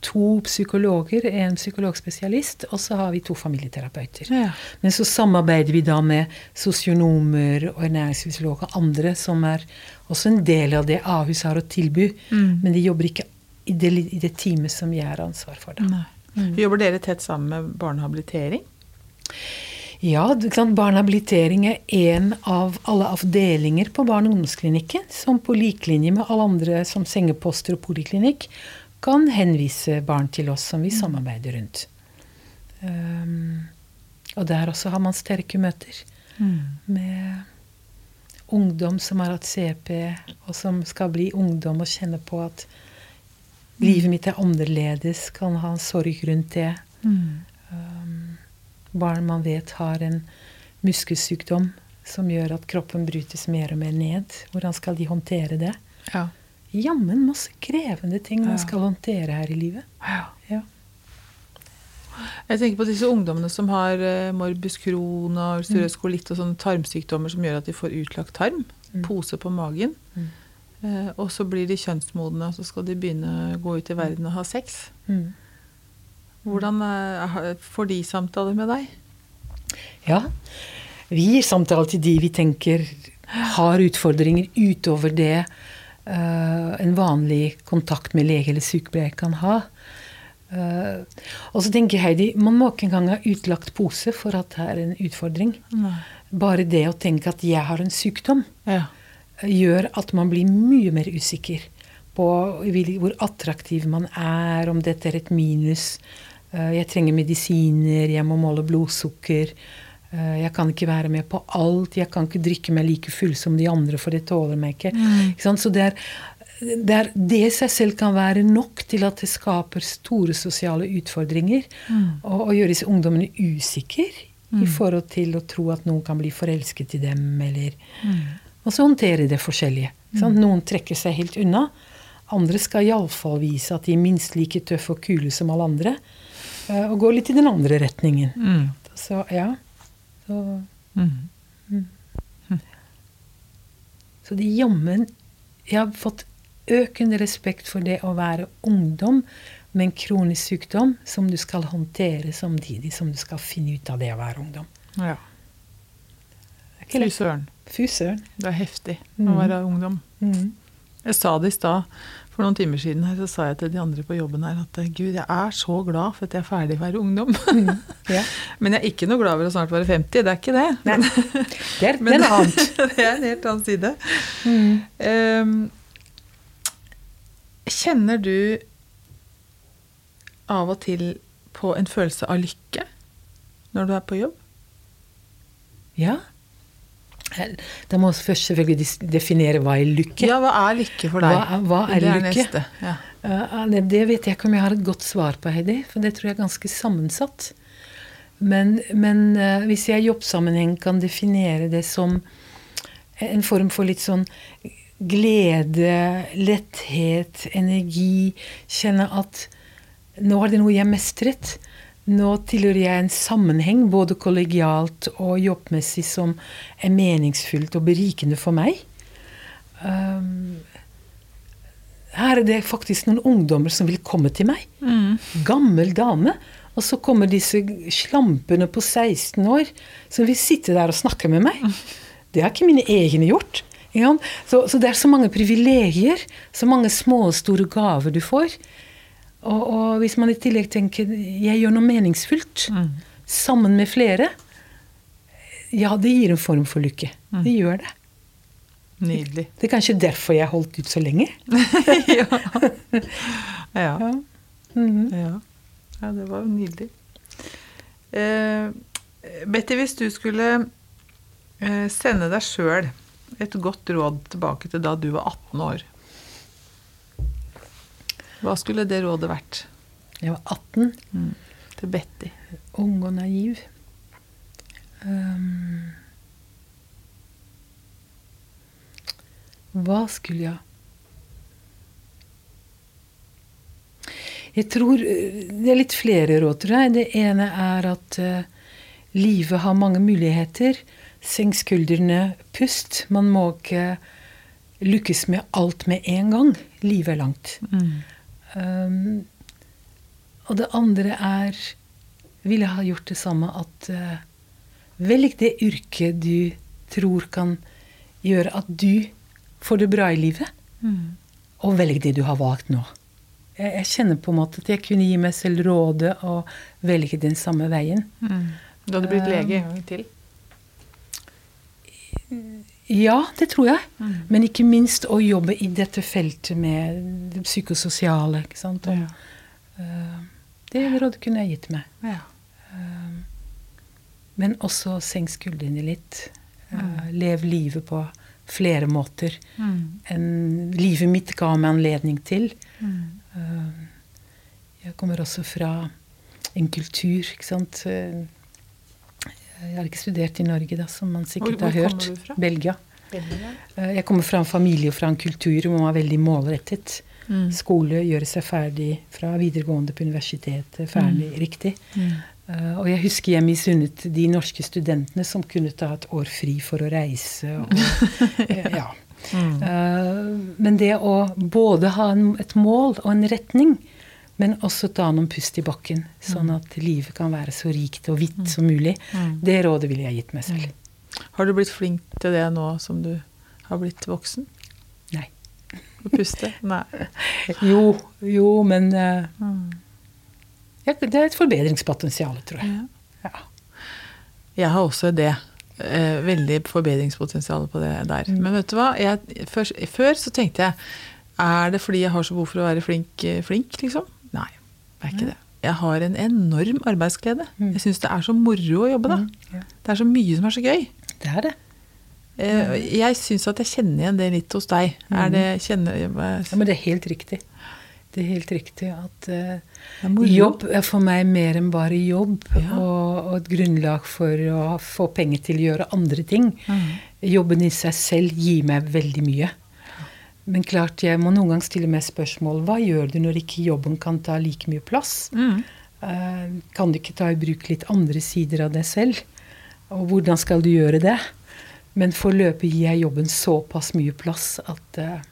to psykologer, en psykologspesialist, og så har vi to familieterapeuter. Ja. Men så samarbeider vi da med sosionomer og ernæringsfysiologer og andre som er også en del av det Ahus har å tilby, mm. men de jobber ikke i det, i det teamet som jeg har ansvar for. Da. Mm. Jobber dere tett sammen med barnehabilitering? Ja, barnehabilitering er en av alle avdelinger på barne- og ungdomsklinikken som på lik linje med alle andre som sengeposter og poliklinikk kan henvise barn til oss som vi mm. samarbeider rundt. Um, og der også har man sterke møter mm. med ungdom som har hatt CP, og som skal bli ungdom og kjenne på at Livet mitt er annerledes, kan ha en sorg rundt det. Mm. Um, barn man vet har en muskelsykdom som gjør at kroppen brytes mer og mer ned. Hvordan skal de håndtere det? Ja. Jammen masse krevende ting man skal håndtere her i livet. Ja. Jeg tenker på disse ungdommene som har uh, morbus Crohn og ulcerøs mm. kolitt og sånne tarmsykdommer som gjør at de får utlagt tarm. Mm. Pose på magen. Mm. Eh, og så blir de kjønnsmodne, og så skal de begynne å gå ut i verden og ha sex. Hvordan eh, får de samtaler med deg? Ja, vi gir samtaler til de vi tenker har utfordringer utover det eh, en vanlig kontakt med lege eller sykepleier kan ha. Uh, og så tenker Heidi, man må ikke engang ha utlagt pose for at det er en utfordring. Nei. Bare det å tenke at jeg har en sykdom, Ja. gjør at man blir mye mer usikker på hvor attraktiv man er, om dette er et minus. Uh, Jeg trenger medisiner, jeg må måle blodsukker. Eh, Jeg kan ikke være med på alt. Jeg kan ikke drikke meg like full som de andre, for det tåler meg ikke. sant? Så det er, det er det i seg selv kan være nok til at det skaper store sosiale utfordringer. Og, og gjør disse ungdommene usikre i forhold til å tro at noen kan bli forelsket i dem, eller Og så håndtere det forskjellige. sant? Noen trekker seg helt unna. Andre skal iallfall vise at de er minst like tøffe og kule som alle andre. eh, Og gå litt i den andre retningen. Mm. Så ja. Så, Mm. så det jammen Jeg har fått økende respekt for det å være ungdom med en kronisk sykdom som du skal håndtere samtidig som du skal finne ut av det å være ungdom. Ja. Fy søren. Det er heftig å Mhm. være ungdom. Mm. Jeg sa det i stad, for noen timer siden her, så sa jeg til de andre på jobben her at gud, jeg er så glad for at jeg er ferdig å være ungdom. Ja. Men jeg er ikke noe glad over å snart være 50, det er ikke det. Men, Det er, det er det er en helt annen side. Mm. Um, kjenner du av og til på en følelse av lykke når du er på jobb? Ja. Da må vi først selvfølgelig definere hva er lykke. Ja, hva er lykke for deg? Hva er- hva er det er lykke? neste. Ja. uh, det, det vet jeg ikke om jeg har et godt svar på, Heidi, for det tror jeg er ganske sammensatt. Men, men uh, hvis jeg i jobbsammenheng kan definere det som en form for litt sånn glede, letthet, energi, kjenne at nå er det noe jeg mestret. Nå tilhører jeg en sammenheng, både kollegialt og jobbmessig, som er meningsfullt og berikende for meg. Um, her er det faktisk noen ungdommer som vil komme til meg. Gammel dame. Og så kommer disse slampene på 16 år som vil sitte der og snakke med meg. Det har ikke mine egne gjort. Så, så det er så mange privilegier, så mange små og store gaver du får. Og, og hvis man i tillegg tenker jeg gjør noe meningsfullt sammen med flere, ja, det gir en form for lykke. Det gjør det. Nydelig. Det er kanskje derfor jeg holdt ut så lenge. ja. ja. Ja. Mhm. Ja. ja, det var jo nydelig. Eh, Betty, hvis du skulle eh, sende deg sjøl et godt råd tilbake til da du var 18 år, hva skulle det rådet vært Jeg var 18, til Betty? ung og naiv. Um, hva skulle jeg Jeg tror eh, Det er litt flere råd, tror jeg. Det ene er at uh, livet har mange muligheter. Senk skuldrene, pust. Man må ikke lykkes med alt med en gang. Livet er langt. Um, og det andre er Ville ha gjort det samme at uh, Velg det yrket du tror kan gjøre at du får det bra i livet. Og velg det du har valgt nå. Jeg, jeg kjenner på en måte at jeg kunne gi meg selv rådet å velge den samme veien. Du hadde blitt lege en gang til? Ja, det tror jeg. Men ikke minst å jobbe i dette feltet med det psykososiale. ikke sant? Og, eh, det rådet kunne jeg gitt meg. Ja. Men også senk skuldrene litt. Eh, lev livet på flere måter enn livet mitt ga meg anledning til. Eh, jeg kommer også fra en kultur, ikke sant. Eh, Jeg har ikke studert i Norge, da, som man sikkert Hvor- hvor har hørt. Hvor kommer du fra? Belgia. Belgia. Jeg kommer fra en familie og fra en kultur hvor man var veldig målrettet. Mm. Skole, gjøre seg ferdig fra videregående på universitetet, ferdig riktig. Eh, og jeg husker jeg misunnet de norske studentene som kunne ta et år fri for å reise. Og, ja. ja. Uh, men det å både ha en, et mål og en retning, men også ta noen pust i bakken, sånn at livet kan være så rikt og hvitt som mulig, det rådet ville jeg gitt meg selv. Har du blitt flink til det nå som du har blitt voksen? Nei. Å puste? Nei. Jo, jo, men Mm. ja, det er et forbedringspotensial, tror jeg. Ja. Jeg har også det. Eh, veldig forbedringspotensial på det der. Mm. Men vet du hva? Jeg, før, før så tenkte jeg Er det fordi jeg har så behov for å være flink, eh, flink liksom? Det er ikke det. Jeg har en enorm arbeidsglede. Mm. Jeg syns det er så moro å jobbe da. Mm. Det er så mye som er så gøy. Det er det. Eh, Jeg syns at jeg kjenner igjen det litt hos deg. Er det kjenner, Ja, men det er helt riktig. Det er helt riktig at moro. jobb er for meg mer enn bare jobb. Ja. Og, og et grunnlag for å få penger til å gjøre andre ting. Mm. Jobben i seg selv gir meg veldig mye. Men klart, jeg må noen ganger stille meg spørsmål hva gjør du når ikke jobben kan ta like mye plass? Mm. Eh, kan du ikke ta i bruk litt andre sider av deg selv? Og hvordan skal du gjøre det? Men foreløpig gir jeg jobben såpass mye plass at eh,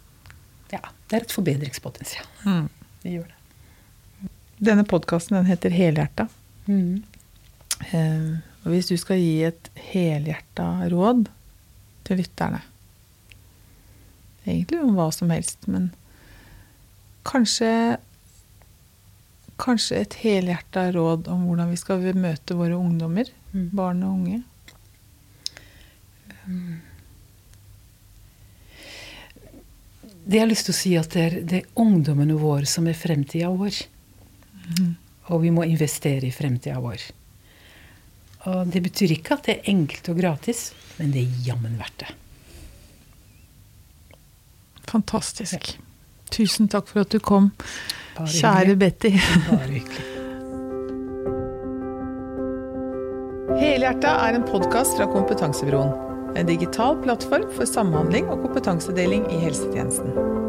ja, det er et forbedringspotensial. Mm. Det gjør det. Denne podkasten heter Helhjerta. Mm. Eh, og hvis du skal gi et helhjerta råd til lytterne Egentlig om hva som helst, men kanskje Kanskje et helhjerta råd om hvordan vi skal møte våre ungdommer, Mm. barn og unge. Det jeg har lyst til å si at det er, det er ungdommene våre som er fremtida vår. Og vi må investere i fremtida vår. Og det betyr ikke at det er enkelt og gratis, men det er jammen verdt det. Fantastisk. Tusen takk for at du kom, Bare kjære hyggelig. Betty. Bare hyggelig. Helhjerta er en podkast fra Kompetansebroen. En digital plattform for samhandling og kompetansedeling i helsetjenesten.